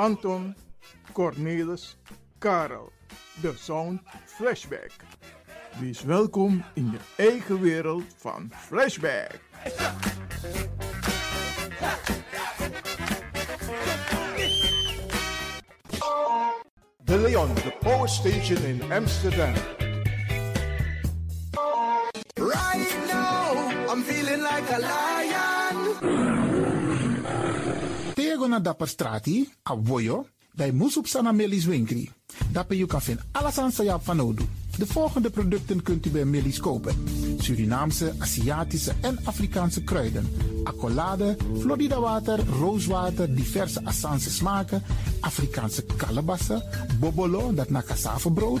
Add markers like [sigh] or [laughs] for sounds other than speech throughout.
Anton, Cornelis, Karel. De Sound Flashback. Wees welkom in je eigen wereld van Flashback. De Leon, de power station in Amsterdam. Dapper strati, a voyo, bij Moesop Sana Melis Winkri. Daarbij je kan vinden alles aan Sayap van Odu. De volgende producten kunt u bij Melis kopen. Surinaamse, Aziatische en Afrikaanse kruiden. Accolade, Florida water, rooswater, diverse Assange smaken, Afrikaanse kalebassen, bobolo, dat na brood,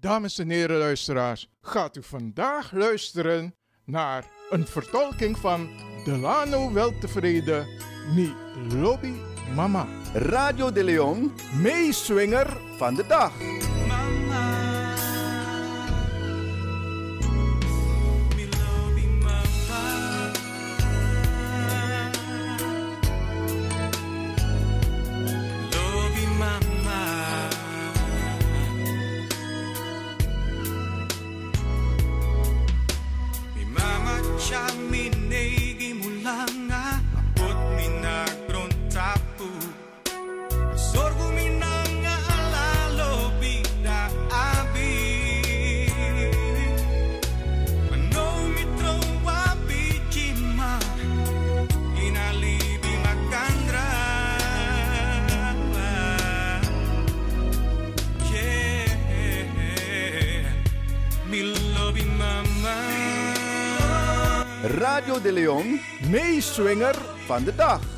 Dames en heren luisteraars, gaat u vandaag luisteren naar een vertolking van Delano Weltevreden, Ni Lobby Mama. Radio de Leon, meeswinger van de dag. Radio meeswinger van de dag.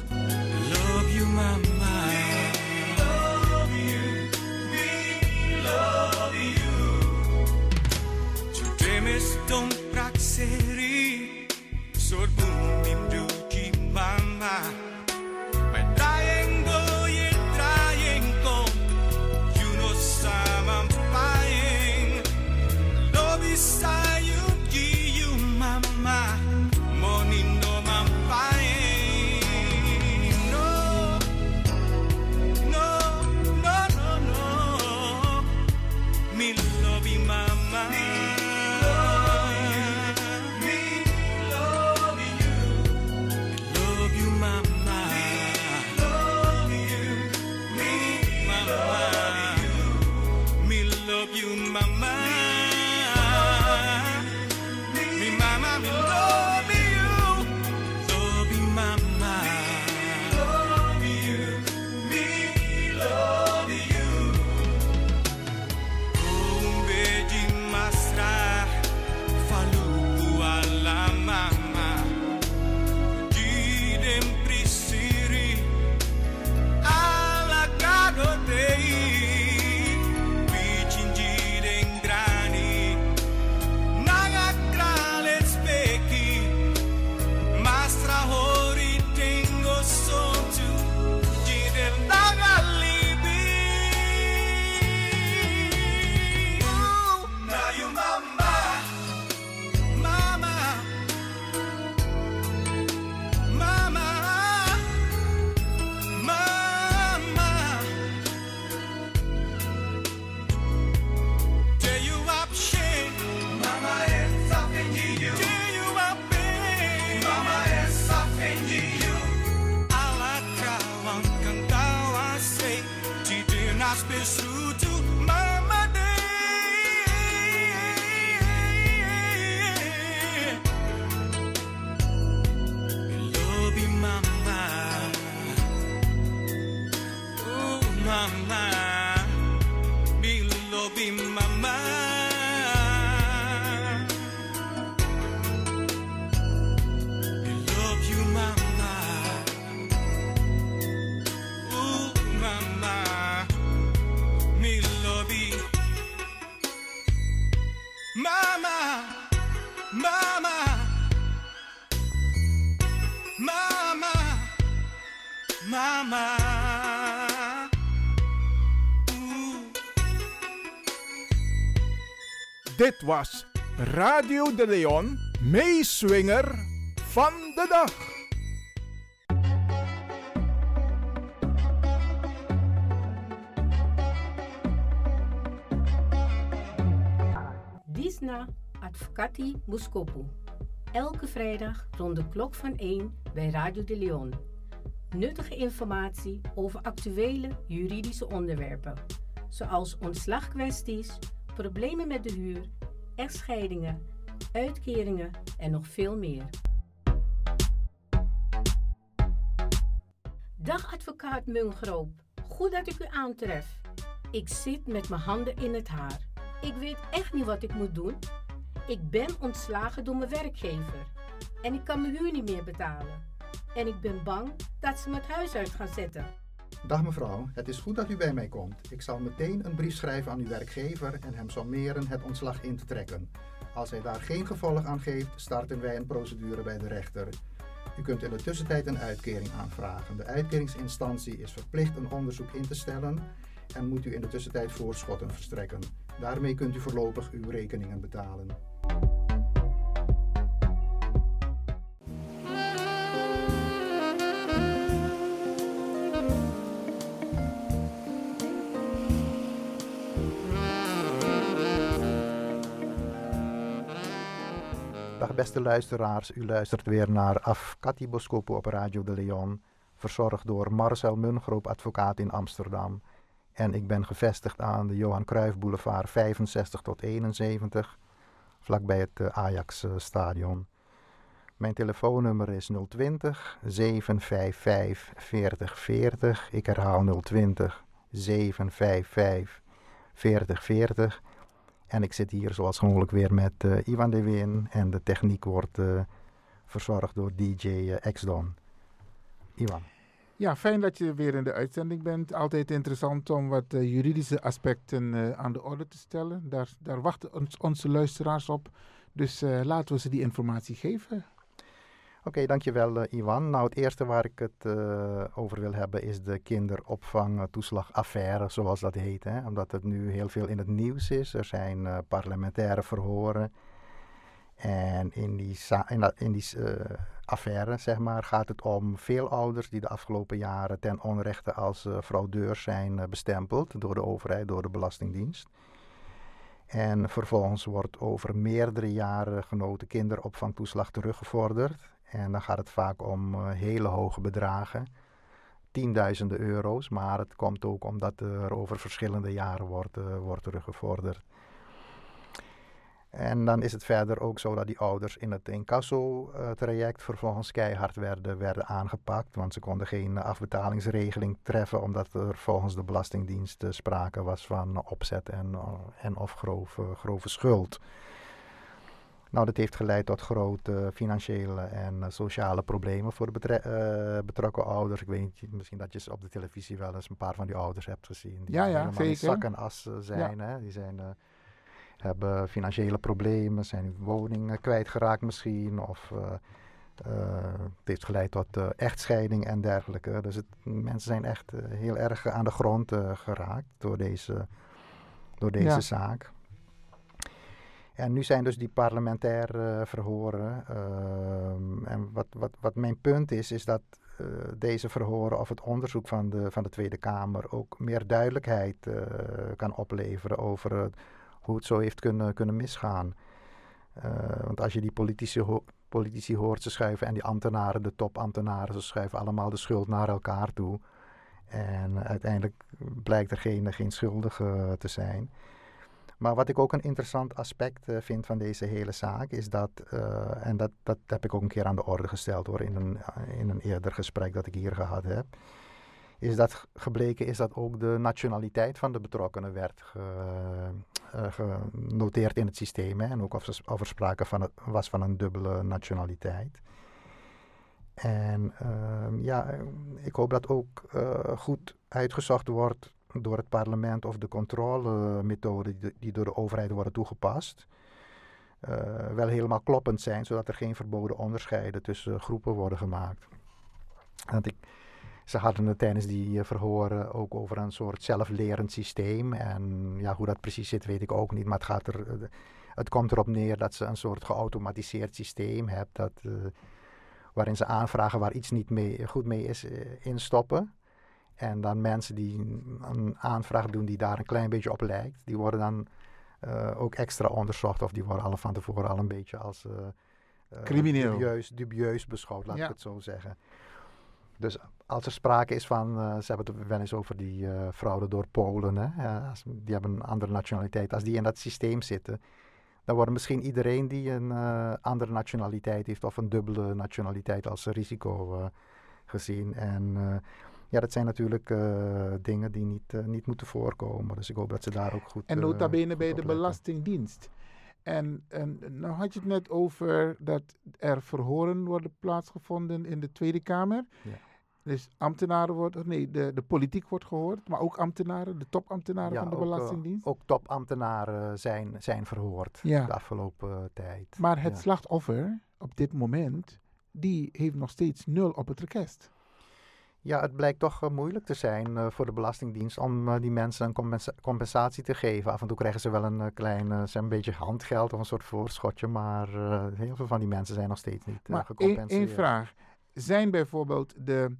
Dit was Radio de Leon, meeswinger van de dag. Disna Advocati Muskopu. Elke vrijdag rond de klok van 1 bij Radio de Leon. Nuttige informatie over actuele juridische onderwerpen, zoals ontslagkwesties, problemen met de huur, echtscheidingen, uitkeringen en nog veel meer. Dag advocaat Mungroop, goed dat ik u aantref. Ik zit met mijn handen in het haar. Ik weet echt niet wat ik moet doen. Ik ben ontslagen door mijn werkgever en ik kan mijn huur niet meer betalen. En ik ben bang dat ze me het huis uit gaan zetten. Dag mevrouw, het is goed dat u bij mij komt. Ik zal meteen een brief schrijven aan uw werkgever en hem sommeren het ontslag in te trekken. Als hij daar geen gevolg aan geeft, starten wij een procedure bij de rechter. U kunt in de tussentijd een uitkering aanvragen. De uitkeringsinstantie is verplicht een onderzoek in te stellen en moet u in de tussentijd voorschotten verstrekken. Daarmee kunt u voorlopig uw rekeningen betalen. Beste luisteraars, u luistert weer naar Afkati Boskopo op Radio de Leon, verzorgd door Marcel Mungroop, advocaat in Amsterdam. En ik ben gevestigd aan de Johan Cruijff Boulevard 65 tot 71, vlakbij het eh, Ajax eh, stadion. Mijn telefoonnummer is 020 755 4040. Ik herhaal 020 755 4040. En ik zit hier zoals gewoonlijk weer met eh, Ivan de Win. En de techniek wordt eh, verzorgd door DJ uh, Xdon. Ivan. Ja, fijn dat je weer in de uitzending bent. Altijd interessant om wat eh, juridische aspecten eh, aan de orde te stellen. Daar, daar wachten onze luisteraars op. Dus eh, laten we ze die informatie geven. Oké, dankjewel uh, Iwan. Nou, het eerste waar ik het uh, over wil hebben is de kinderopvangtoeslagaffaire, zoals dat heet. Hè? Omdat het nu heel veel in het nieuws is. Er zijn uh, parlementaire verhoren. En in die, in, affaire, zeg maar, gaat het om veel ouders die de afgelopen jaren ten onrechte als fraudeurs zijn bestempeld door de overheid, door de Belastingdienst. En vervolgens wordt over meerdere jaren genoten kinderopvangtoeslag teruggevorderd. En dan gaat het vaak om uh, hele hoge bedragen, tienduizenden euro's. Maar het komt ook omdat er over verschillende jaren wordt, uh, wordt teruggevorderd. En dan is het verder ook zo dat die ouders in het incasso-traject uh, vervolgens keihard werden, werden aangepakt. Want ze konden geen afbetalingsregeling treffen, omdat er volgens de Belastingdienst sprake was van opzet en, en of grove, grove schuld. Nou, dat heeft geleid tot grote financiële en uh, sociale problemen voor de betre uh, betrokken ouders. Ik weet niet, misschien dat je op de televisie wel eens een paar van die ouders hebt gezien. Die ja, ja, zeker. zak en as uh, zijn. Ja. Hè? Die zijn, hebben financiële problemen, zijn woning kwijtgeraakt misschien. Of het heeft geleid tot echtscheiding en dergelijke. Dus het, mensen zijn echt heel erg aan de grond geraakt door deze, door deze ja. zaak. En nu zijn dus die parlementaire uh, verhoren. Uh, en wat, wat, wat mijn punt is, is dat uh, deze verhoren of het onderzoek van de, van de Tweede Kamer ook meer duidelijkheid uh, kan opleveren over hoe het zo heeft kunnen, kunnen misgaan. want als je die politici, politici hoort, ze schuiven en die ambtenaren, de topambtenaren, ze schuiven allemaal de schuld naar elkaar toe. En uiteindelijk blijkt er geen, geen schuldige te zijn. Maar wat ik ook een interessant aspect uh, vind van deze hele zaak is dat, uh, en dat, dat heb ik ook een keer aan de orde gesteld hoor, in een, in een eerder gesprek dat ik hier gehad heb, is dat gebleken is dat ook de nationaliteit van de betrokkenen werd ge- eh, genoteerd in het systeem. Hè, en ook of, er- sprake van het, was van een dubbele nationaliteit. En ehm, ja, eh, ik hoop dat ook eh, goed uitgezocht wordt door het parlement of de controlemethoden die, door de overheid worden toegepast. eh, wel helemaal kloppend zijn, zodat er geen verboden onderscheiden tussen groepen worden gemaakt. Want ik, ze hadden het tijdens die eh, verhoren ook over een soort zelflerend systeem. En ja, hoe dat precies zit, weet ik ook niet. Maar het, gaat er, eh, het komt erop neer dat ze een soort geautomatiseerd systeem hebben. Dat, waarin ze aanvragen waar iets niet mee, goed mee is, instoppen. En dan mensen die een aanvraag doen die daar een klein beetje op lijkt, die worden dan eh, ook extra onderzocht. Of die worden al van tevoren al een beetje als eh, eh, Crimineel. Dubieus, dubieus beschouwd, laat Ja. ik het zo zeggen. Dus als er sprake is van, ze hebben het wel eens over die fraude door Polen, hè? Als- die hebben een andere nationaliteit. Als die in dat systeem zitten, dan wordt misschien iedereen die een andere nationaliteit heeft of een dubbele nationaliteit als risico gezien. En ja, dat zijn natuurlijk eh, dingen die niet, eh, niet moeten voorkomen. Dus ik hoop dat ze daar ook goed En eh, nota bene bij de. Belastingdienst. En, en nou had je het net over dat er verhoren worden plaatsgevonden in de Tweede Kamer. Ja. Dus ambtenaren worden, nee, de, de politiek wordt gehoord, maar ook ambtenaren, de topambtenaren Ja, van de ook, Belastingdienst. ook topambtenaren zijn, zijn verhoord Ja. de afgelopen tijd. maar het slachtoffer op dit moment, die heeft nog steeds nul op het rekest. Ja, het blijkt toch eh, moeilijk te zijn eh, voor de Belastingdienst om eh, die mensen een compensa- compensatie te geven. Af en toe krijgen ze wel een klein, een beetje handgeld of een soort voorschotje, maar heel veel van die mensen zijn nog steeds niet Maar gecompenseerd. één vraag. Zijn bijvoorbeeld de,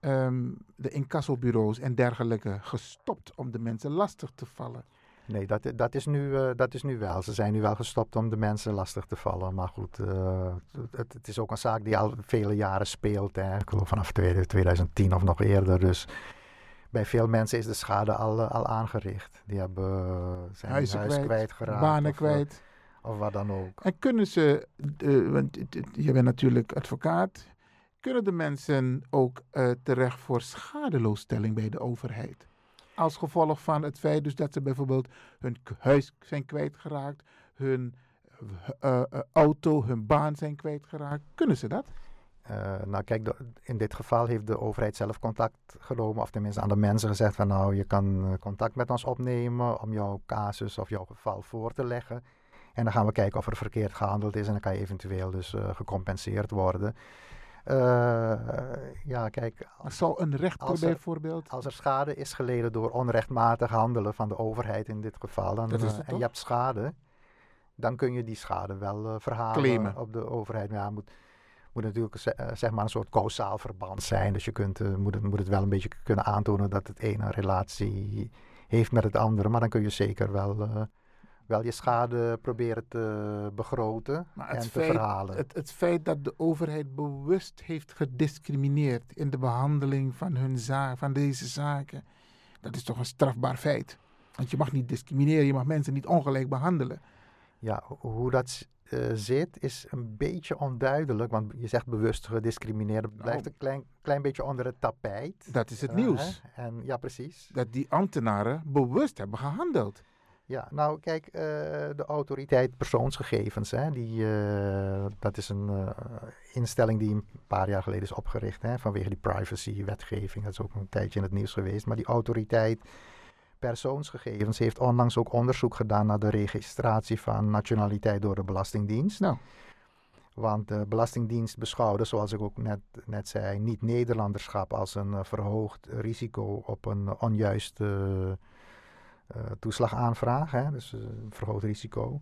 ehm de incassobureaus en dergelijke gestopt om de mensen lastig te vallen? Nee, dat, dat, is nu, eh, dat is nu wel. Ze zijn nu wel gestopt om de mensen lastig te vallen. Maar goed, eh, het, het is ook een zaak die al vele jaren speelt. Hè. Ik geloof vanaf 2010 of nog eerder. Dus bij veel mensen is de schade al, eh, al aangericht. Die hebben, zijn huis kwijt, kwijtgeraakt. banen of, kwijt. Of wat dan ook. En kunnen ze, want je bent natuurlijk advocaat, kunnen de mensen ook terecht voor schadeloosstelling bij de overheid? Als gevolg van het feit dus dat ze bijvoorbeeld hun huis zijn kwijtgeraakt, hun eh, eh, auto, hun baan zijn kwijtgeraakt. Kunnen ze dat? Eh, nou kijk, in dit geval heeft de overheid zelf contact genomen, of tenminste aan de mensen gezegd van nou, je kan eh, contact met ons opnemen om jouw casus of jouw geval voor te leggen. En dan gaan we kijken of er verkeerd gehandeld is en dan kan je eventueel dus eh, gecompenseerd worden. Eh, ja, kijk. Zou een rechter als er- bijvoorbeeld... Als er schade is geleden door onrechtmatig handelen van de overheid in dit geval, dan, eh, en je hebt schade, dan kun je die schade wel eh, verhalen Claimen. op de overheid. Maar ja, moet, moet natuurlijk ze- zeg maar een soort kausaal verband zijn. Dus je kunt, moet, het, moet het wel een beetje kunnen aantonen dat het ene een relatie heeft met het andere. Maar dan kun je zeker wel, wel je schade proberen te begroten Maar en te feit, verhalen. Het, het feit dat de overheid bewust heeft gediscrimineerd in de behandeling van, hun zaak, van deze zaken, dat is toch een strafbaar feit. Want je mag niet discrimineren, je mag mensen niet ongelijk behandelen. Ja, ho- hoe dat eh, zit is een beetje onduidelijk, want je zegt bewust gediscrimineerd. Het blijft een klein, klein beetje onder het tapijt. Nou. Dat is het nieuws. hè? En, ja, precies. Dat die ambtenaren bewust hebben gehandeld. Ja, nou kijk, eh, de autoriteit persoonsgegevens, hè, die, eh, dat is een eh, instelling die een paar jaar geleden is opgericht hè, vanwege die privacy-wetgeving. Dat is ook een tijdje in het nieuws geweest. Maar die autoriteit persoonsgegevens heeft onlangs ook onderzoek gedaan naar de registratie van nationaliteit door de Belastingdienst. Nou. Want de Belastingdienst beschouwde, zoals ik ook net, net zei, niet-Nederlanderschap als een verhoogd risico op een onjuiste toeslagaanvraag. Hè? Dus eh, een verhoogd risico.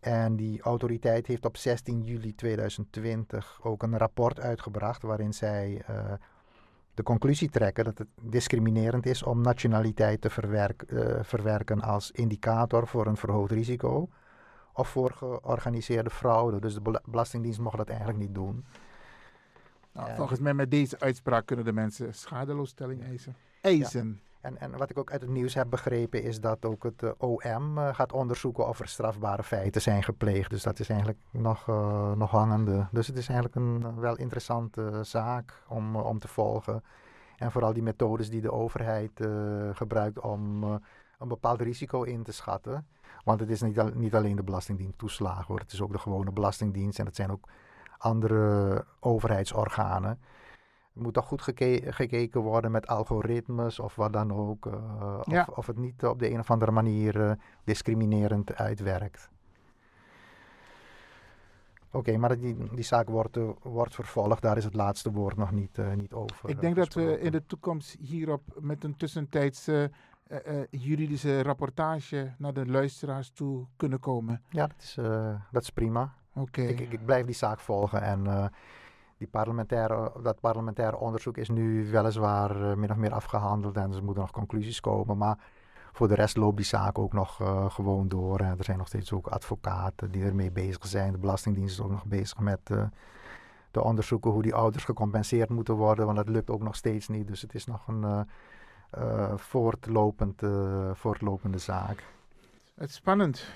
En die autoriteit heeft op 16 juli 2020 ook een rapport uitgebracht waarin zij eh, de conclusie trekken dat het discriminerend is om nationaliteit te verwerk- eh, verwerken als indicator voor een verhoogd risico of voor georganiseerde fraude. Dus de bela- Belastingdienst mocht dat eigenlijk niet doen. Nou, En- Volgens mij met deze uitspraak kunnen de mensen schadeloosstelling eisen. Eisen. En, en wat ik ook uit het nieuws heb begrepen is dat ook het eh, OM eh, gaat onderzoeken of er strafbare feiten zijn gepleegd. Dus dat is eigenlijk nog, eh, nog hangende. Dus het is eigenlijk een wel interessante zaak om, om te volgen. En vooral die methodes die de overheid gebruikt om een bepaald risico in te schatten. Want het is niet, niet alleen de Belastingdienst toeslagen hoor. Het is ook de gewone Belastingdienst en het zijn ook andere overheidsorganen. Er moet toch goed geke- gekeken worden met algoritmes of wat dan ook. eh, of, Ja. of het niet op de een of andere manier eh, discriminerend uitwerkt. Oké, maar die, die zaak wordt, eh, wordt vervolgd. Daar is het laatste woord nog niet, niet over. Ik denk dat we in de toekomst hierop met een tussentijdse juridische rapportage naar de luisteraars toe kunnen komen. Ja, dat is, dat is prima. Oké. Ik, ik, ik blijf die zaak volgen en die parlementaire, dat parlementaire onderzoek is nu weliswaar eh, min of meer afgehandeld en er moeten nog conclusies komen. Maar voor de rest loopt die zaak ook nog eh, gewoon door. Er zijn nog steeds ook advocaten die ermee bezig zijn. De Belastingdienst is ook nog bezig met eh, te onderzoeken hoe die ouders gecompenseerd moeten worden, want dat lukt ook nog steeds niet. Dus het is nog een voortlopend, voortlopende zaak. Het is spannend.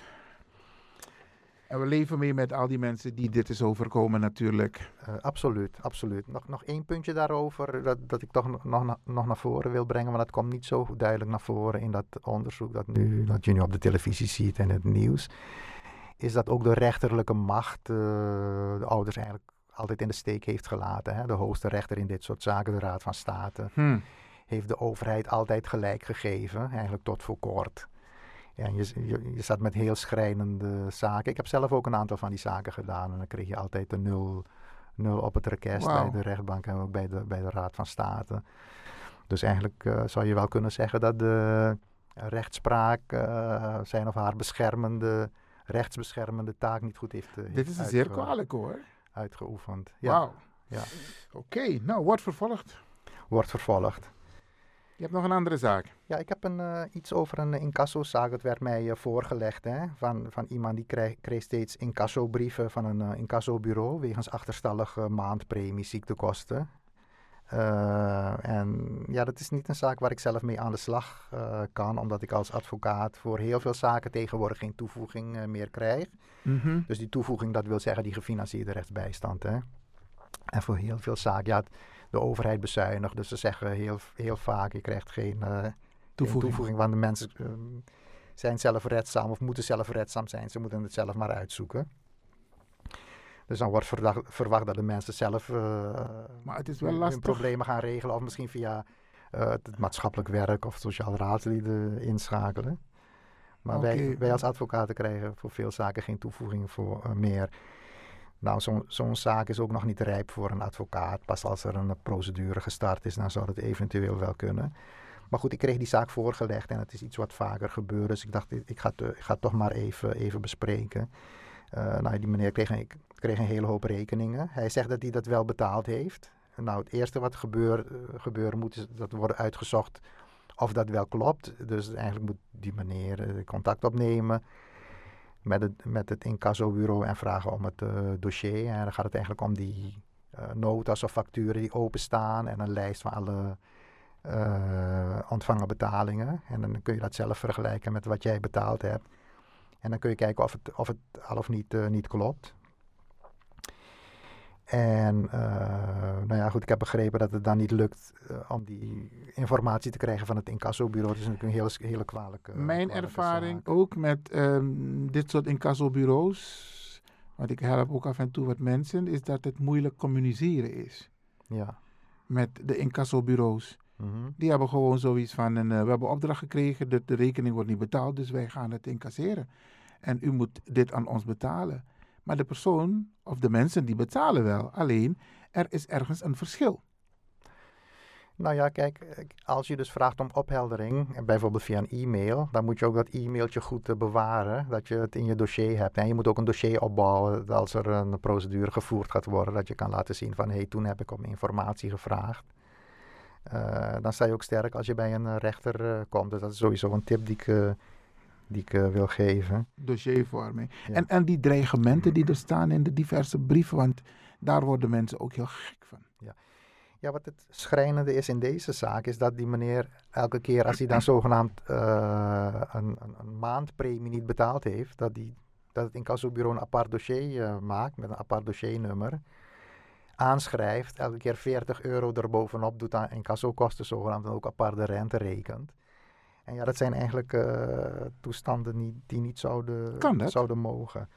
En we leven mee met al die mensen die dit is overkomen natuurlijk. Eh, absoluut, absoluut. Nog, nog één puntje daarover dat, dat ik toch nog, nog, na- nog naar voren wil brengen, want dat komt niet zo duidelijk naar voren in dat onderzoek dat, nu, dat je nu op de televisie ziet en het nieuws. Is dat ook de rechterlijke macht eh, de ouders eigenlijk altijd in de steek heeft gelaten. Hè? De hoogste rechter in dit soort zaken, de Raad van State, Hm. heeft de overheid altijd gelijk gegeven, eigenlijk tot voor kort. Ja, en je, je, je zat met heel schrijnende zaken. Ik heb zelf ook een aantal van die zaken gedaan. En dan kreeg je altijd een nul, nul op het request bij de rechtbank en ook bij de, bij de Raad van State. Dus eigenlijk eh, zou je wel kunnen zeggen dat de rechtspraak eh, zijn of haar beschermende, rechtsbeschermende taak niet goed heeft, eh, Dit is zeer uitge- kwalijk hoor. uitgeoefend. Ja, Wauw. ja. Oké, nou wordt vervolgd. Wordt vervolgd. Je hebt nog een andere zaak. Ja, ik heb een, eh, iets over een incassozaak. Dat werd mij eh, voorgelegd hè, van, van iemand die kreeg, kreeg steeds incassobrieven van een eh, incassobureau wegens achterstallige maandpremie ziektekosten. En ja, dat is niet een zaak waar ik zelf mee aan de slag kan, omdat ik als advocaat voor heel veel zaken tegenwoordig geen toevoeging meer krijg. Mhm. Dus die toevoeging, dat wil zeggen die gefinancierde rechtsbijstand. Hè. En voor heel veel zaken, ja, de overheid bezuinigt. Dus ze zeggen heel, heel vaak, je krijgt geen eh, Toevoeging. toevoeging. Want de mensen eh, zijn zelfredzaam of moeten zelfredzaam zijn. Ze moeten het zelf maar uitzoeken. Dus dan wordt verdacht- verwacht dat de mensen zelf eh, Maar het is wel hun- lastig. problemen gaan regelen. Of misschien via eh, het maatschappelijk werk of sociaal raadsleden inschakelen. Maar wij, wij als advocaten krijgen voor veel zaken geen toevoeging voor meer. Nou, zo'n zaak is ook nog niet rijp voor een advocaat. Pas als er een procedure gestart is, dan zou het eventueel wel kunnen. Maar goed, ik kreeg die zaak voorgelegd en het is iets wat vaker gebeurt. Dus ik dacht, ik ga ik ga het toch maar even, even bespreken. Eh, nou, die meneer kreeg een, kreeg een hele hoop rekeningen. Hij zegt dat hij dat wel betaald heeft. Nou, het eerste wat gebeur, eh, gebeuren moet, is dat worden uitgezocht of dat wel klopt. Dus eigenlijk moet die meneer eh, contact opnemen met het, met het incassobureau en vragen om het eh, dossier. En dan gaat het eigenlijk om die eh, notas of facturen die openstaan en een lijst van alle eh, ontvangen betalingen. En dan kun je dat zelf vergelijken met wat jij betaald hebt. En dan kun je kijken of het, of het al of niet, niet klopt. En eh, nou ja, goed, ik heb begrepen dat het dan niet lukt eh, om die informatie te krijgen van het incassobureau. Dat is natuurlijk een hele, hele kwalijke Mijn kwalijke ervaring zaak. ook met ehm, dit soort incassobureaus, want ik help ook af en toe wat mensen, is dat het moeilijk communiceren is Ja. met de incassobureaus. Mhm. Die hebben gewoon zoiets van, een, eh, we hebben opdracht gekregen, de, de rekening wordt niet betaald, dus wij gaan het incasseren. En u moet dit aan ons betalen. Maar de persoon of de mensen die betalen wel, alleen er is ergens een verschil. Nou ja, kijk, als je dus vraagt om opheldering, bijvoorbeeld via een e-mail, dan moet je ook dat e-mailtje goed eh, bewaren, dat je het in je dossier hebt. En je moet ook een dossier opbouwen als er een procedure gevoerd gaat worden, dat je kan laten zien van, hé, hey, toen heb ik om informatie gevraagd. Eh, dan sta je ook sterk als je bij een rechter eh, komt. Dus dat is sowieso een tip die ik, die ik eh, wil geven. Dossiervorming. Ja. En, en die dreigementen die er staan in de diverse brieven, want daar worden mensen ook heel gek van. Ja, wat het schrijnende is in deze zaak, is dat die meneer elke keer als hij dan zogenaamd eh, een, een, een maandpremie niet betaald heeft, dat, die, dat het incassobureau een apart dossier eh, maakt met een apart dossiernummer. aanschrijft, elke keer 40 euro erbovenop doet aan incassokosten zogenaamd en ook apart de rente rekent. En ja, dat zijn eigenlijk eh, toestanden die, die niet zouden, zouden mogen.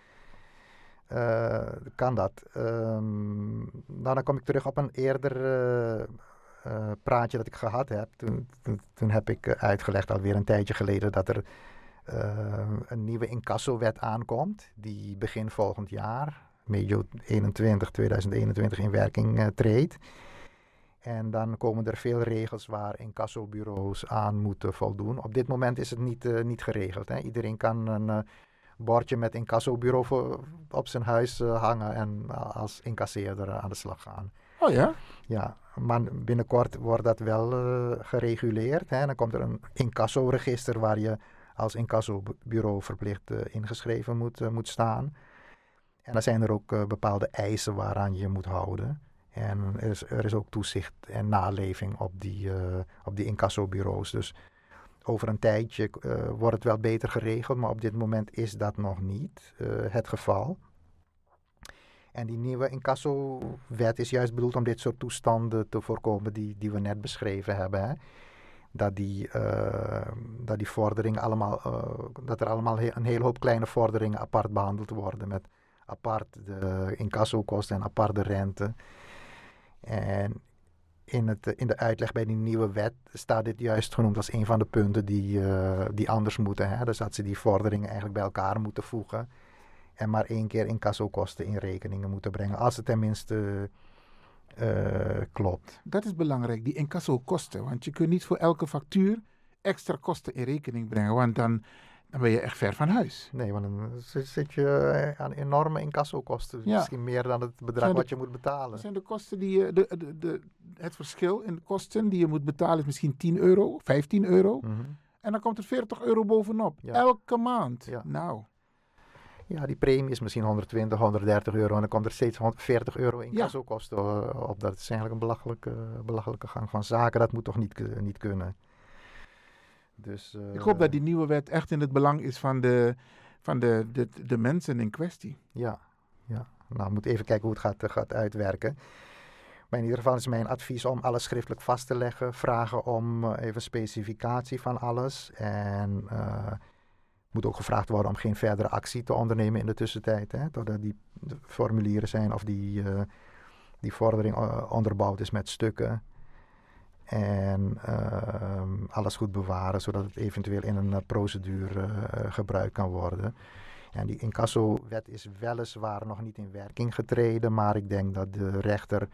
Eh, kan dat? Ehm, nou, dan kom ik terug op een eerder eh, praatje dat ik gehad heb. Toen, toen, toen heb ik uitgelegd, alweer een tijdje geleden, dat er een nieuwe incassowet aankomt. Die begin volgend jaar, medio 21, 2021, in werking treedt. En dan komen er veel regels waar incassobureaus aan moeten voldoen. Op dit moment is het niet, eh, niet geregeld. Hè. Iedereen kan een eh, bordje met incassobureau voor, op zijn huis eh, hangen en als incasseerder aan de slag gaan. Oh ja? Ja, maar binnenkort wordt dat wel gereguleerd. Hè. Dan komt er een incassoregister waar je als incassobureau verplicht ingeschreven moet, moet staan. En dan zijn er ook bepaalde eisen waaraan je moet houden. En er is, ook toezicht en naleving op die, eh, op die incassobureaus. Dus over een tijdje eh, wordt het wel beter geregeld, maar op dit moment is dat nog niet eh, het geval. En die nieuwe incassowet is juist bedoeld om dit soort toestanden te voorkomen die, die we net beschreven hebben. Hè? Dat, die, dat die vorderingen allemaal, dat er allemaal een hele hoop kleine vorderingen apart behandeld worden met apart de incassokosten en apart de rente. En in, het, in de uitleg bij die nieuwe wet staat dit juist genoemd als een van de punten die, eh, die anders moeten. Hè? Dus dat ze die vorderingen eigenlijk bij elkaar moeten voegen. En maar één keer incassokosten in rekeningen moeten brengen. Als het tenminste eh, klopt. Dat is belangrijk, die incasso-kosten. Want je kunt niet voor elke factuur extra kosten in rekening brengen. Want dan, dan ben je echt ver van huis. Nee, want dan zit, je eh, aan enorme incassokosten. Ja. Misschien meer dan het bedrag de- wat je moet betalen. Dat zijn de kosten die je, de, de, de, het verschil in de kosten die je moet betalen is misschien 10 euro, 15 euro. Mhm. En dan komt er 40 euro bovenop. Ja. Elke maand. Ja. Nou, Ja, die premie is misschien 120, 130 euro. En dan komt er steeds 140 euro incassokosten eh, op. Dat is eigenlijk een belachelijke, belachelijke gang van zaken. Dat moet toch niet, niet kunnen. Dus, eh, ik hoop dat die nieuwe wet echt in het belang is van de, van de, de, de mensen in kwestie. Ja, ja. Nou, we moeten even kijken hoe het gaat, eh, gaat uitwerken. Maar in ieder geval is mijn advies om alles schriftelijk vast te leggen. Vragen om eh, even specificatie van alles. En eh moet ook gevraagd worden om geen verdere actie te ondernemen in de tussentijd. Hè, totdat die formulieren zijn of die, eh, die vordering eh, onderbouwd is met stukken. En ehm, alles goed bewaren, zodat het eventueel in een eh, procedure eh, gebruikt kan worden. En die incasso-wet is weliswaar nog niet in werking getreden, maar ik denk dat de rechter,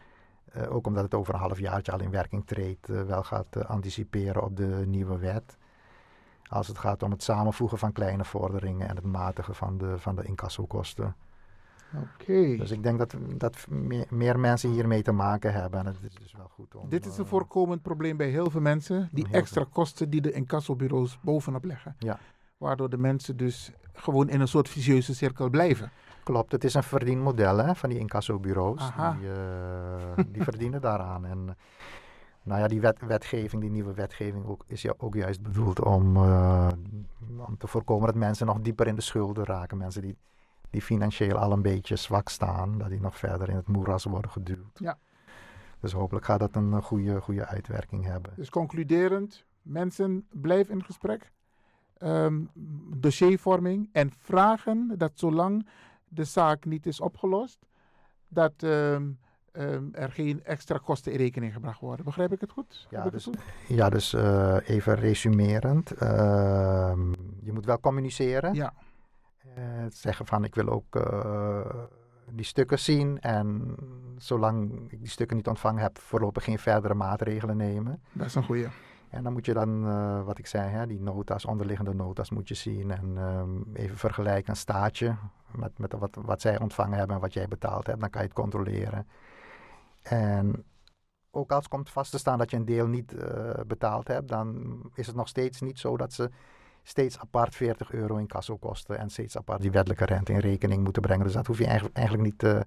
eh, ook omdat het over een half jaartje al in werking treedt, wel gaat anticiperen op de nieuwe wet. Als het gaat om het samenvoegen van kleine vorderingen en het matigen van de, van de incassokosten. Oké. Dus ik denk dat, dat meer, meer mensen hiermee te maken hebben. En het is dus wel goed om... Dit is een eh, voorkomend probleem bij heel veel mensen. Die Heel extra kosten die de incassobureaus bovenop leggen. Ja. Waardoor de mensen dus gewoon in een soort vicieuze cirkel blijven. Klopt, het is een verdienmodel hè, van die incassobureaus. Die, eh, die verdienen [laughs] daaraan. En nou ja, die wet, wetgeving, die nieuwe wetgeving ook, is ja ook juist bedoeld om, eh, om te voorkomen dat mensen nog dieper in de schulden raken. Mensen die, die financieel al een beetje zwak staan, dat die nog verder in het moeras worden geduwd. Ja. Dus hopelijk gaat dat een eh, goede, goede uitwerking hebben. Dus concluderend, mensen blijven in gesprek. Ehm, dossiervorming en vragen dat zolang de zaak niet is opgelost, dat ehm, ehm, er geen extra kosten in rekening gebracht worden. Begrijp ik het goed? Ja, ik dus, goed? ja, dus eh, even resumerend. Je moet wel communiceren. Ja. Eh, zeggen van ik wil ook eh, die stukken zien. En zolang ik die stukken niet ontvangen heb, voorlopig geen verdere maatregelen nemen. Dat is een goeie. En dan moet je dan, eh, wat ik zei, hè, die nota's, onderliggende nota's moet je zien. En ehm, even vergelijken een staatje met, met wat, wat zij ontvangen hebben en wat jij betaald hebt. Dan kan je het controleren. En ook als komt vast te staan dat je een deel niet betaald hebt, dan is het nog steeds niet zo dat ze steeds apart 40 euro in kassokosten en steeds apart die wettelijke rente in rekening moeten brengen. Dus dat hoef je eigenlijk, niet, te,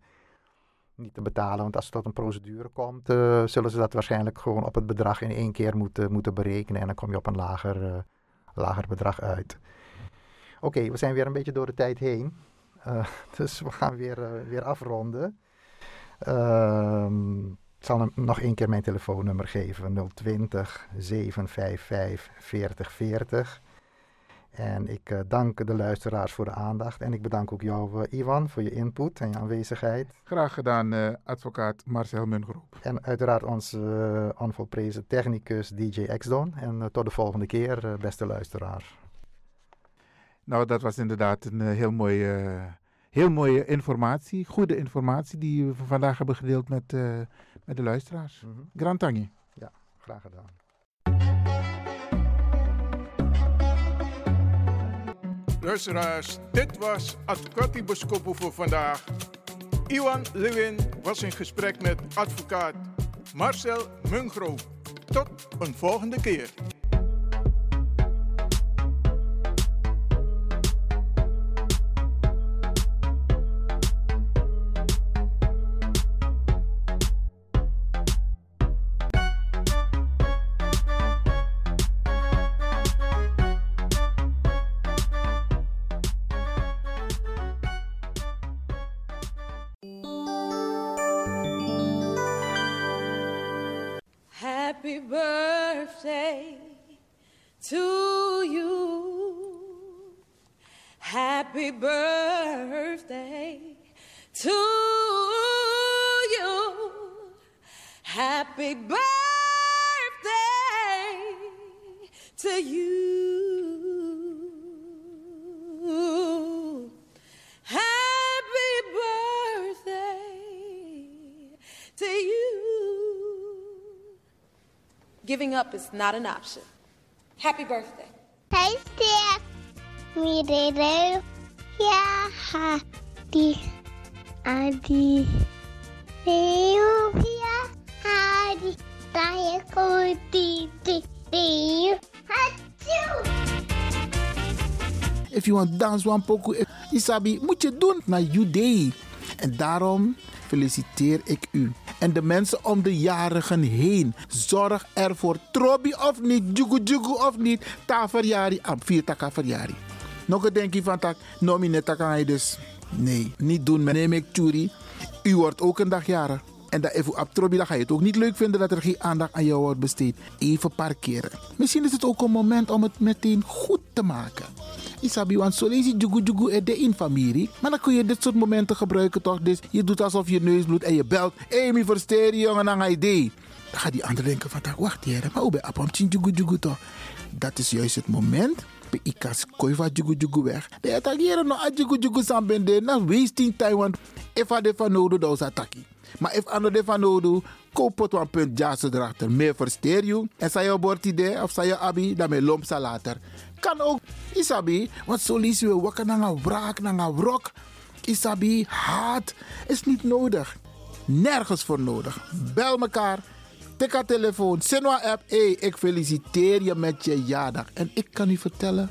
niet te betalen. Want als het tot een procedure komt, eh, zullen ze dat waarschijnlijk gewoon op het bedrag in één keer moeten, moeten berekenen. En dan kom je op een lager, eh, lager bedrag uit. Oké, we zijn weer een beetje door de tijd heen. Eh, [laughs] dus we gaan weer, eh, weer afronden. Ehm, ik zal hem nog één keer mijn telefoonnummer geven. 020 755 4040. En ik uh, dank de luisteraars voor de aandacht. En ik bedank ook jou, uh, Ivan, voor je input en je aanwezigheid. Graag gedaan, uh, advocaat Marcel Mungroep. En uiteraard onze onvolprezen technicus DJ Xdon. En tot de volgende keer, beste luisteraars. Nou, dat was inderdaad een heel mooie, heel mooie informatie. Goede informatie die we vandaag hebben gedeeld met, met de luisteraars. Mm -hmm. Grand Tangi. Ja, graag gedaan. Luisteraars, dit was Advocati Boskopo voor vandaag. Iwan Lewin was in gesprek met advocaat Marcel Mungro. Tot een volgende keer. Up is not an option. Happy birthday. Hey, Steph. Me, Dede. Yeah, happy. Adi. If you want dance one poco, Isabi, moet je doen naar you day. En daarom feliciteer ik u. En de mensen om de jarigen heen. Zorg ervoor. Trobi of niet, jugu jugu of niet. Ta verjari, am vier taka verjari. Nog een denkje van tak, nomine taka dus. Nee, niet doen. Ik churi. U wordt ook een dag jarig. En dat even op Trobi, dan ga je het ook niet leuk vinden dat er geen aandacht aan jou wordt besteed. Even parkeren. Misschien is het ook een moment om het meteen goed te maken. Isabi, want zo lees je jugu jugu de in familie. Maar dan kun je dit soort momenten gebruiken toch? Dus je doet alsof je neus bloedt en je belt. Mi versteer je jongen aan idee. Dan gaat die ander denken van, wacht hier, maar hoe ben je jugu jugu toch? Dat is juist het moment. Pe ikas koi va jugu jugu weg. De attackeren no a jugu jugu sambende. Na wasting time, want if de nodig, dan is attackie. Maar if ano de van nodig, koop een punt jas erachter. Meer versteer je. En zij je bord idee of zij je abi, dan me lomp later. Kan ook, isabi, want zo lees je wakker naar een wraak, naar een wrok. Isabi, haat is niet nodig. Nergens voor nodig. Bel mekaar. Tik haar telefoon. Sinwa app. Hey, ik feliciteer je met je jaardag. En ik kan u vertellen.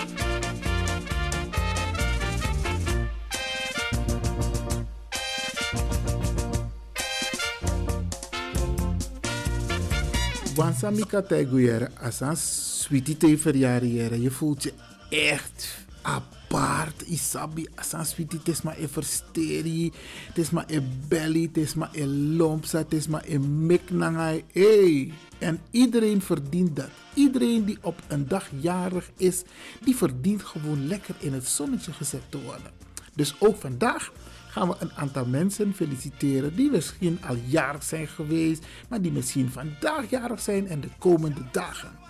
Wansa mi kategoriëren asan Sweetie te verjaren, je voelt je echt apart. Isabi, asan sweetie, het is maar een versteri, het is maar een belly, het is maar een lompsa, het is maar een miknangai. Hey. En iedereen verdient dat. Iedereen die op een dag jarig is, die verdient gewoon lekker in het zonnetje gezet te worden. Dus ook vandaag gaan we een aantal mensen feliciteren die misschien al jarig zijn geweest, maar die misschien vandaag jarig zijn en de komende dagen.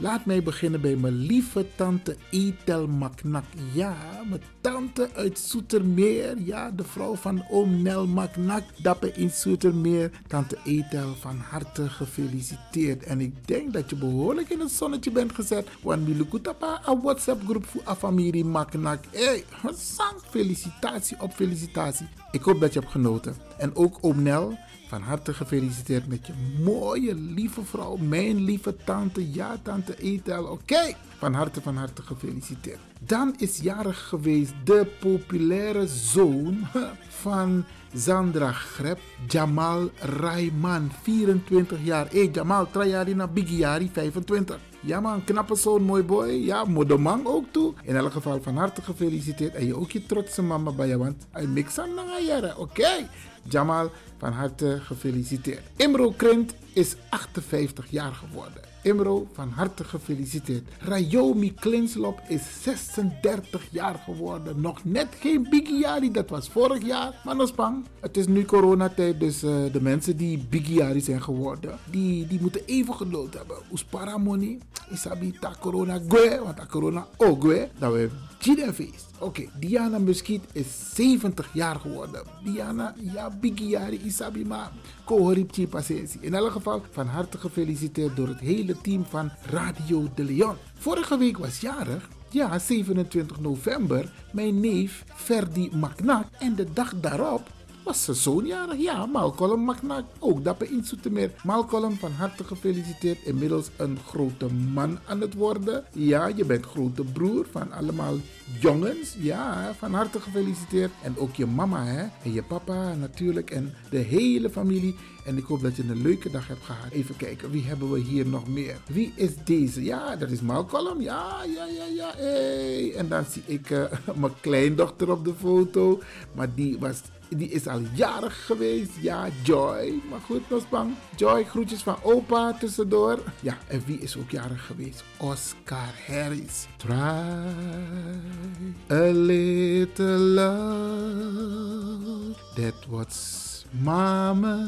Laat mij beginnen bij mijn lieve tante Etel Maknak. Ja, mijn tante uit Soetermeer. Ja, de vrouw van oom Nel Maknak. Dappen in Soetermeer. Tante Etel, van harte gefeliciteerd. En ik denk dat je behoorlijk in het zonnetje bent gezet. Want Milukutapa, een WhatsApp groep voor Afamiri Maknak. Hé, hey, felicitatie op felicitatie. Ik hoop dat je hebt genoten. En ook oom Nel. Van harte gefeliciteerd met je mooie, lieve vrouw. Mijn lieve tante. Ja, tante Etel. Oké. Van harte, van harte gefeliciteerd. Dan is jarig geweest de populaire zoon [laughs] van Zandra Greb, Jamal Rayman, 24 jaar. Hé, hey, Jamal, Trajari na Bigiari, 25. Ja man, knappe zoon, mooi boy. Ja, moederman ook toe. In elk geval van harte gefeliciteerd. En je ook je trotse mama bij je, want hij mixt aan jaren. Oké. Jamal, van harte gefeliciteerd. Imro Krent is 58 jaar geworden. Imro, van harte gefeliciteerd. Rayomi Klinslop is 36 jaar geworden. Nog net geen Bigiari, dat was vorig jaar. Maar spang. Het is nu coronatijd, dus uh, de mensen die Bigiari zijn geworden, die, die moeten even geduld hebben. Uspara money, isabi ta corona gue, want ta corona ook gue. Dat we feest. Oké, Diana Muskiet is 70 jaar geworden. Diana, ja, Bigiari, isabi ma. Kohoripchi Pasensi. In elk geval van harte gefeliciteerd door het hele team van Radio de Leon. Vorige week was jarig, ja, 27 november, mijn neef Ferdi Magnac. En de dag daarop was zijn. Ja, Malcolm Magnac. Ook dapper in Zoetermeer. Malcolm, van harte gefeliciteerd. Inmiddels een grote man aan het worden. Ja, je bent grote broer van allemaal jongens. Ja, van harte gefeliciteerd. En ook je mama hè? en je papa natuurlijk. En de hele familie. En ik hoop dat je een leuke dag hebt gehad. Even kijken, wie hebben we hier nog meer? Wie is deze? Ja, dat is Malcolm. Ja, ja, ja, ja. Hey. En dan zie ik uh, [laughs] mijn kleindochter op de foto. Maar die was die is al jarig geweest. Ja, Joy. Maar goed, nog bang. Joy, groetjes van opa tussendoor. Ja, en wie is ook jarig geweest? Oscar Harris. Try a little love. That was Mama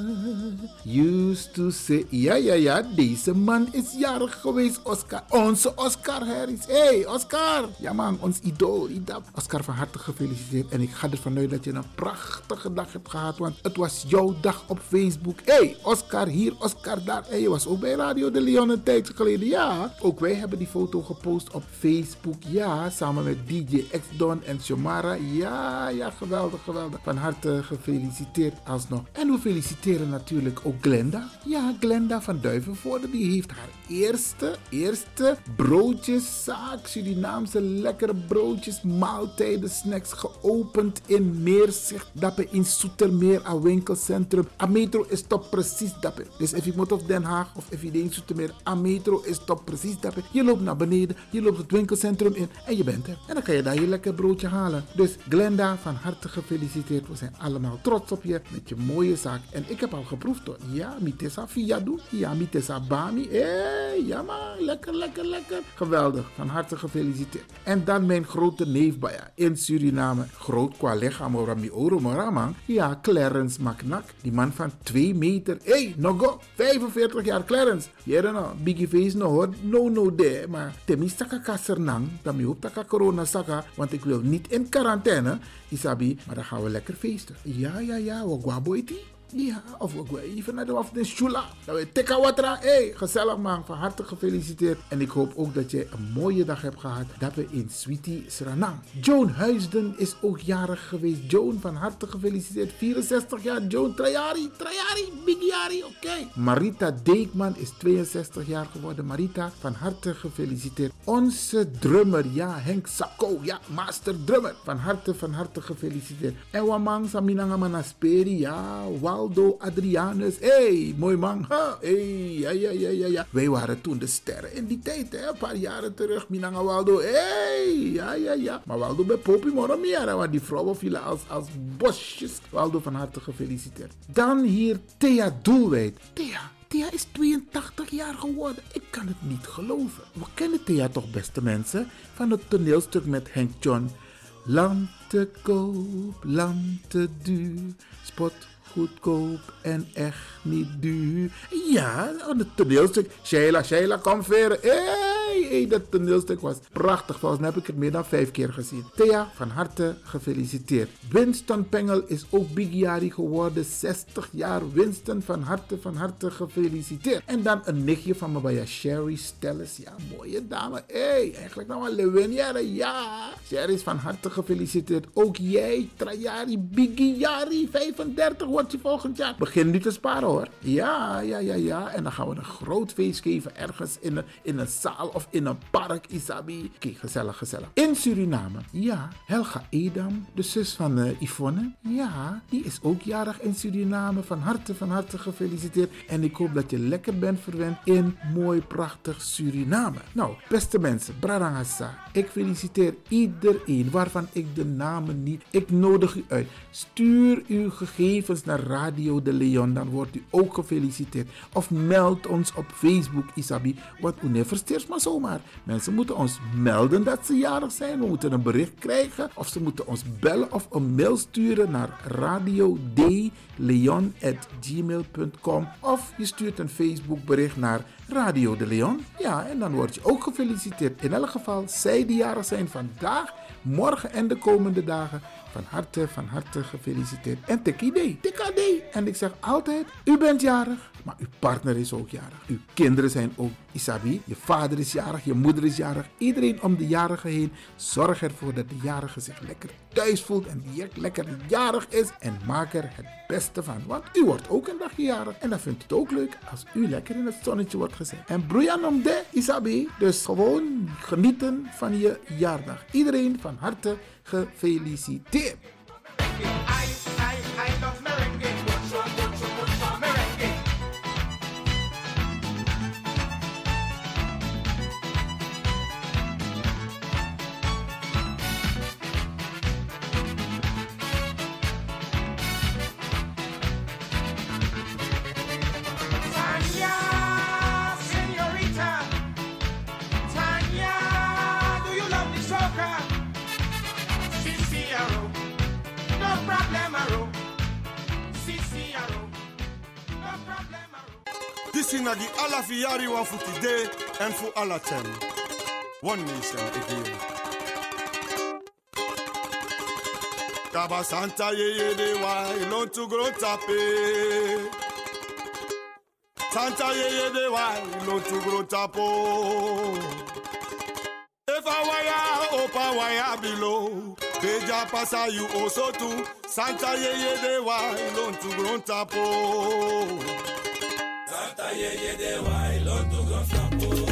used to say. Ja, ja, ja, deze man is jarig geweest, Oscar. Onze Oscar Harris. hey, Oscar. Ja, man, ons idool. Oscar, van harte gefeliciteerd. En ik ga ervan uit dat je een prachtige dag hebt gehad. Want het was jouw dag op Facebook. hey, Oscar hier, Oscar daar. En je was ook bij Radio de Leon een tijdje geleden. Ja, ook wij hebben die foto gepost op Facebook. Ja, samen met DJ X Don en Shomara. Ja, ja, geweldig, geweldig. Van harte gefeliciteerd als en we feliciteren natuurlijk ook Glenda. Ja, Glenda van Duivenvoorde. Die heeft haar eerste, eerste broodjeszaak. Surinaamse lekkere broodjes, maaltijden, snacks geopend in Meerzicht. Dappen in Soetermeer, een winkelcentrum. A metro is top precies dappen. Dus als je moet of Den Haag of if je denkt Soetermeer, a metro is top precies dappen. Je loopt naar beneden, je loopt het winkelcentrum in en je bent er. En dan kan je daar je lekker broodje halen. Dus Glenda, van harte gefeliciteerd. We zijn allemaal trots op je met je mooie zaak. En ik heb al geproefd hoor. Ja, mitesa fiadu. Ja, mitesa bami. Hé, ja man, lekker, lekker, lekker. Geweldig, van harte gefeliciteerd. En dan mijn grote neef in Suriname. Groot qua lichaam, orami oro moraman. Ja, Clarence Macnak. Die man van 2 meter. Hé, hey, nogo, 45 jaar Clarence. Jere no, biggie face no hoor. No, no de. Maar temi saka kasernang. Dan mi hoop taka corona saka. Want ik wil niet in quarantaine. Isabi, maar dan gaan we lekker feesten. Ja, ja, ja, we guaboiti. Ja, of we even naar de de shula. Dat we tekka watra. hey, gezellig man. Van harte gefeliciteerd. En ik hoop ook dat je een mooie dag hebt gehad. Dat we in Sweetie Sranang. Joan Huisden is ook jarig geweest. Joan, van harte gefeliciteerd. 64 jaar. Joan Trajari. Trajari. Bigiari. Oké. Marita Deekman is 62 jaar geworden. Marita, van harte gefeliciteerd. Onze drummer. Ja, Henk Sakko. Ja, master drummer. Van harte, van harte gefeliciteerd. En Wamang Saminanga Manasperi. Ja, wauw Waldo, Adrianus. hey, mooi man. Hey, ja, ja, ja, ja, ja. Wij waren toen de sterren in die tijd, hè. Een paar jaren terug. Minanga Waldo, hey, ja, ja, ja. Maar Waldo bij Popi Moramiera, want die vrouwen vielen als, als bosjes. Waldo van harte gefeliciteerd. Dan hier Thea Doelwijd. Thea, Thea is 82 jaar geworden. Ik kan het niet geloven. We kennen Thea toch, beste mensen? Van het toneelstuk met Henk John. Land te koop, land te duur. Spot goedkoop en echt niet duur. Ja, het toneelstuk. Sheila, Sheila, kom veren. Hey, hey, dat toneelstuk was prachtig. Volgens mij heb ik het meer dan vijf keer gezien. Thea, van harte gefeliciteerd. Winston Pengel is ook Big Jari geworden. 60 jaar. Winston, van harte, van harte gefeliciteerd. En dan een nichtje van bij Sherry Stellis. Ja, mooie dame. hey, eigenlijk nou een Lewinière. Ja, Sherry is van harte gefeliciteerd. Ook jij, Trajari, Biggie Jari, 35 wordt volgend jaar. Begin nu te sparen hoor. Ja, ja, ja, ja. En dan gaan we een groot feest geven ergens in een, in een zaal of in een park, Isabi. Oké, gezellig, gezellig. In Suriname. Ja, Helga Edam, de zus van eh, Yvonne. Ja, die is ook jarig in Suriname. Van harte, van harte gefeliciteerd. En ik hoop dat je lekker bent verwend in mooi, prachtig Suriname. Nou, beste mensen, Brarangasa. Ik feliciteer iedereen waarvan ik de namen niet. Ik nodig u uit. Stuur uw gegevens naar Radio de Leon, dan wordt u ook gefeliciteerd. Of meld ons op Facebook, Isabi, want u maar zomaar. Mensen moeten ons melden dat ze jarig zijn. We moeten een bericht krijgen, of ze moeten ons bellen of een mail sturen naar radiodeleon.gmail.com of je stuurt een Facebook bericht naar Radio de Leon. Ja, en dan word je ook gefeliciteerd. In elk geval, zij die jarig zijn vandaag, morgen en de komende dagen van harte, van harte gefeliciteerd. En tekide, tekade. En ik zeg altijd, u bent jarig, maar uw partner is ook jarig. Uw kinderen zijn ook Isabi. Je vader is jarig, je moeder is jarig. Iedereen om de jarige heen. Zorg ervoor dat de jarige zich lekker thuis voelt en die lekker jarig is. En maak er het beste van. Want u wordt ook een dagje jarig. En dan vindt het ook leuk als u lekker in het zonnetje wordt gezet. En broeien om de Isabi. Dus gewoon genieten van je jaardag. Iedereen van harte gefeliciteerd. listen na di Allah fi yari one for today and for Allah term. One nation again. Kaba Santa yeye de wa ilon tu gro tape. Santa yeye de wa ilon tu gro tapo. Efa waya opa waya below. Beja pasa you also too. Santa yeye de wa ilon tu gro tapo. ayẹyẹ dẹ̀ wá ìlọ́dún kan fàpọ̀.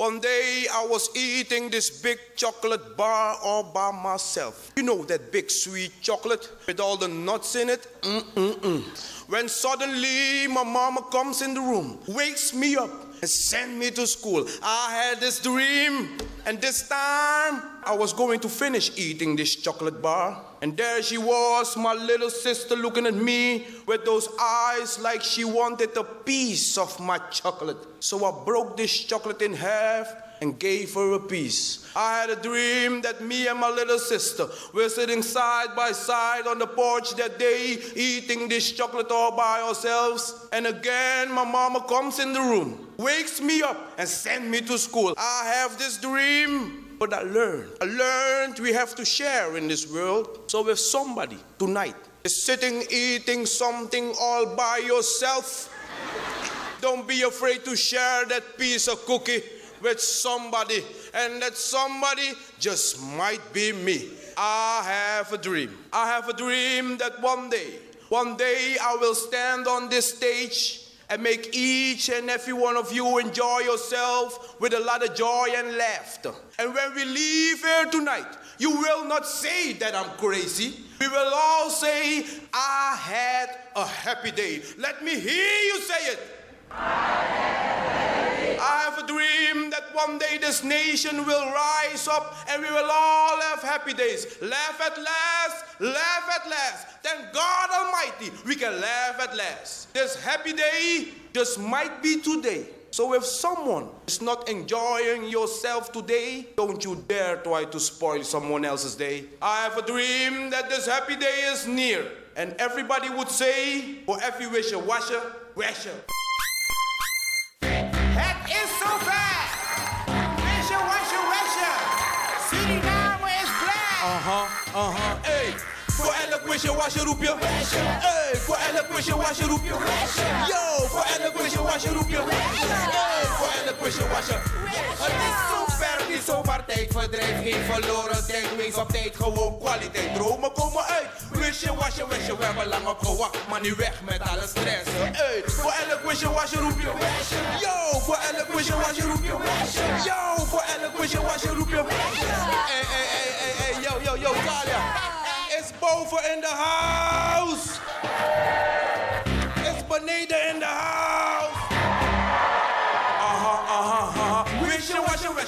One day, I was eating this big chocolate bar all by myself. You know that big sweet chocolate with all the nuts in it? Mm-mm-mm. When suddenly my mama comes in the room, wakes me up, and sends me to school. I had this dream, and this time I was going to finish eating this chocolate bar. And there she was, my little sister, looking at me with those eyes like she wanted a piece of my chocolate. So I broke this chocolate in half and gave her a piece. I had a dream that me and my little sister were sitting side by side on the porch that day, eating this chocolate all by ourselves. And again, my mama comes in the room, wakes me up, and sends me to school. I have this dream. But I learned. I learned we have to share in this world. So if somebody tonight is sitting eating something all by yourself, don't be afraid to share that piece of cookie with somebody. And that somebody just might be me. I have a dream. I have a dream that one day, one day I will stand on this stage and make each and every one of you enjoy yourself with a lot of joy and laughter. And when we leave here tonight, you will not say that I'm crazy. We will all say, I had a happy day. Let me hear you say it. I have a dream that one day this nation will rise up and we will all have happy days. Laugh at last, laugh at last. Thank God Almighty, we can laugh at last. This happy day just might be today. So if someone is not enjoying yourself today, don't you dare try to spoil someone else's day. I have a dream that this happy day is near. And everybody would say, for every wisher, washer, washer. Het is zover! Wisje, wasje, wasje! Suriname is blij! Aha, aha, hey. Voor elk wisje was je roep je Hey, voor elk wisje was je roep je Yo, voor elk wisje was je roep je Hey, voor elk wisje was je Het niet zomaar tijdverdrijf, geen verloren tijd, wees op tijd, gewoon kwaliteit. Dromen komen uit. Wisje was je, wisje, we hebben lang op gewacht, maar nu weg met alle stress. Hey, voor elk wisje was je roep je Yo, voor elk wisje was je roep je Yo, voor elk wisje was je roep je Hey, hey, hey, hey, hey, yo, yo, yo, Talia. Is boven in de house.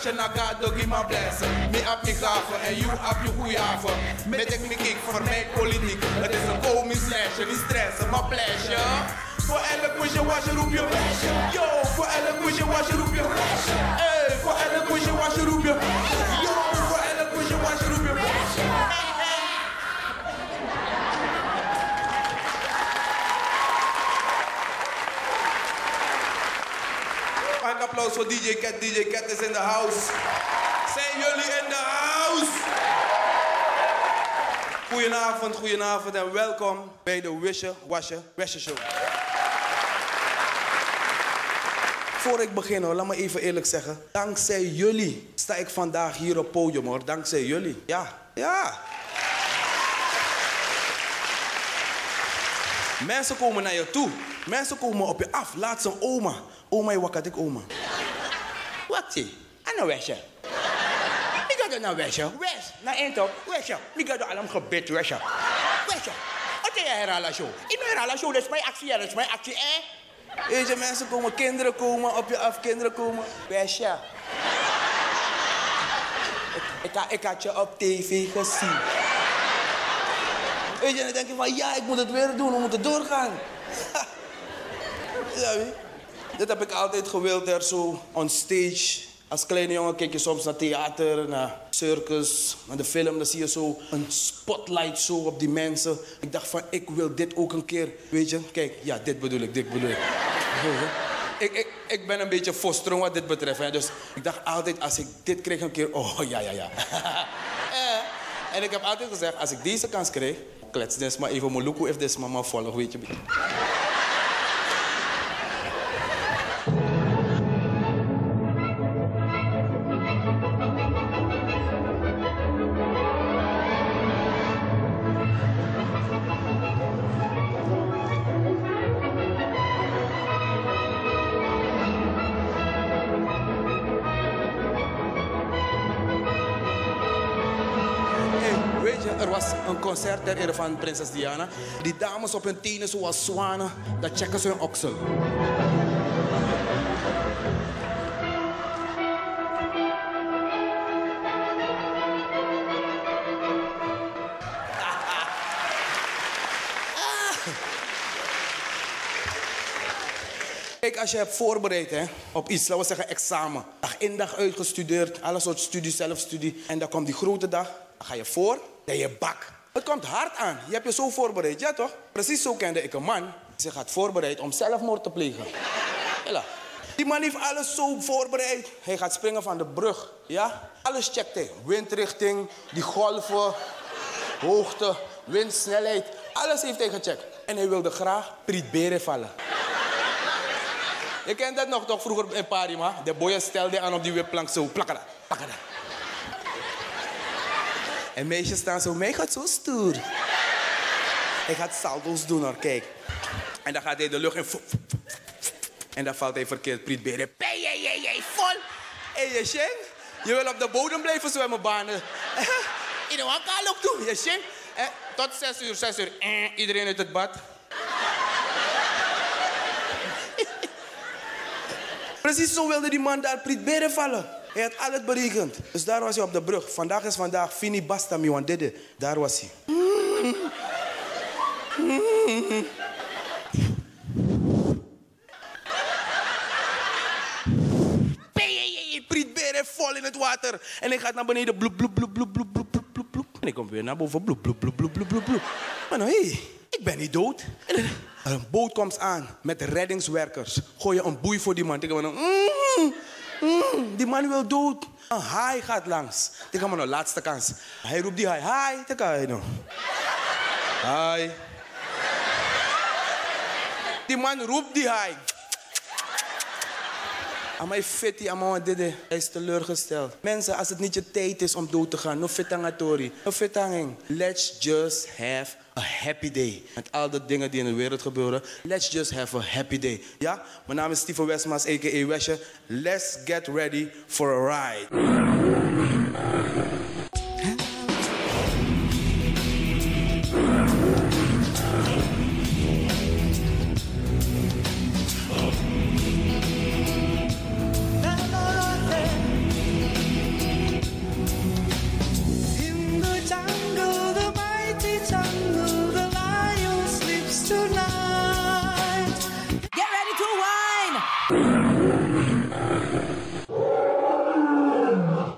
You, wash you, wish you, na God to give my blessing. Me up me gaven en you up je goeie haven. Met ik me kijk voor mijn politiek. Het is een komisch lesje, niet stressen, maar pleasure. Voor elk wish you, wash you, roep je Yo, voor elk wish you, wash you, roep je Hey, voor elk wish you, wash you, roep je Yo, applaus voor DJ Kat, DJ Kat is in de house. Zijn jullie in de house? Goedenavond, goedenavond en welkom bij de Wisher Wasje Wasje Show. Voor ik begin hoor, laat me even eerlijk zeggen. Dankzij jullie sta ik vandaag hier op podium hoor. Dankzij jullie. Ja, ja. Mensen komen naar je toe. Mensen komen op je af. Laat ze oma. Oma, wat ik oma. Wat zie? En een wesje. Ik ga naar wesje. Wes. Naar één toch? Wesje. Ik ga allemaal gebed wesje. Wesje. Wat is je herhalen show? Ik ben herhalen show. Dat is mijn actie. Dat is mijn actie. Eh? Je, mensen komen, kinderen komen op je af. Kinderen komen. Wesje. Ik, ik, ik had je op tv gezien. Weet je, en dan denk je van ja, ik moet het weer doen, we moeten doorgaan. [laughs] ja, wie? Dit heb ik altijd gewild, er zo on stage. Als kleine jongen kijk je soms naar theater, naar circus, naar de film. Dan zie je zo een spotlight zo op die mensen. Ik dacht van, ik wil dit ook een keer. Weet je, kijk, ja, dit bedoel ik, dit bedoel ik. [laughs] ik, ik, ik ben een beetje fostrong wat dit betreft. Hè. Dus ik dacht altijd, als ik dit kreeg een keer, oh ja, ja, ja. [laughs] Eh, en ik heb altijd gezegd, als ik deze kans kreeg, klets maar even Moluku if this mama volg, weet je. Concert ter ere van prinses Diana. Die dames op hun tenen zoals zwanen, dat checken ze hun oksel. [laughs] Kijk, als je hebt voorbereid hè, op iets, laten we zeggen examen. Dag in dag uitgestudeerd, alle soort studie, zelfstudie. En dan komt die grote dag, dan ga je voor, dan je bak. Het komt hard aan. Je hebt je zo voorbereid, ja toch? Precies zo kende ik een man zich had voorbereid om zelfmoord te plegen. Die man heeft alles zo voorbereid. Hij gaat springen van de brug, ja? Alles checkt hij. Windrichting, die golven, hoogte, windsnelheid. Alles heeft hij gecheckt. En hij wilde graag Priet Beren vallen. Je kent dat nog toch vroeger in Parima? De boeien stelden aan op die wipplank zo. Plakken dat, plakken. En meisjes staan zo, mij gaat zo stoer. Hij gaat salto's doen hoor, kijk. En dan gaat hij de lucht in. En dan valt hij verkeerd Priet Beren. Vol. En je je wil op de bodem blijven zwemmen, banen. [laughs] In de wakka ook toe, je. Eh, tot zes uur, zes uur. Eh, iedereen uit het bad. [laughs] Precies zo wilde die man daar Priet Beren vallen. Hij had alles berekend. Dus daar was hij op de brug. Vandaag is vandaag. Fini basta mi want dit. Daar was hij. vol in het water. En ik ga naar beneden. Bloep, bloep, bloep, bloep, bloep, bloep, bloep, bloep, En ik kom weer naar boven. Bloep, bloep, bloep, bloep, bloep, bloep, Maar nou, hé, hey, ik ben niet dood. En een boot komt aan met reddingswerkers. Gooi je een boei voor die man. Ik mm, die man wil dood. Een haai gaat langs. Ik maar nou, laatste kans. Hij roept die haai. Haai, kan je nou. Haai. Die man roept die haai. Amai fiti, amai dede. Hij is teleurgesteld. Mensen, als het niet je tijd is om dood te gaan, no fitangatori, no fitanging. Let's just have a happy day. Met al de dingen die in de wereld gebeuren. Let's just have a happy day. Ja? Mijn naam is Steven Westmaas, a.k.a. Wesje. Let's get ready for a ride.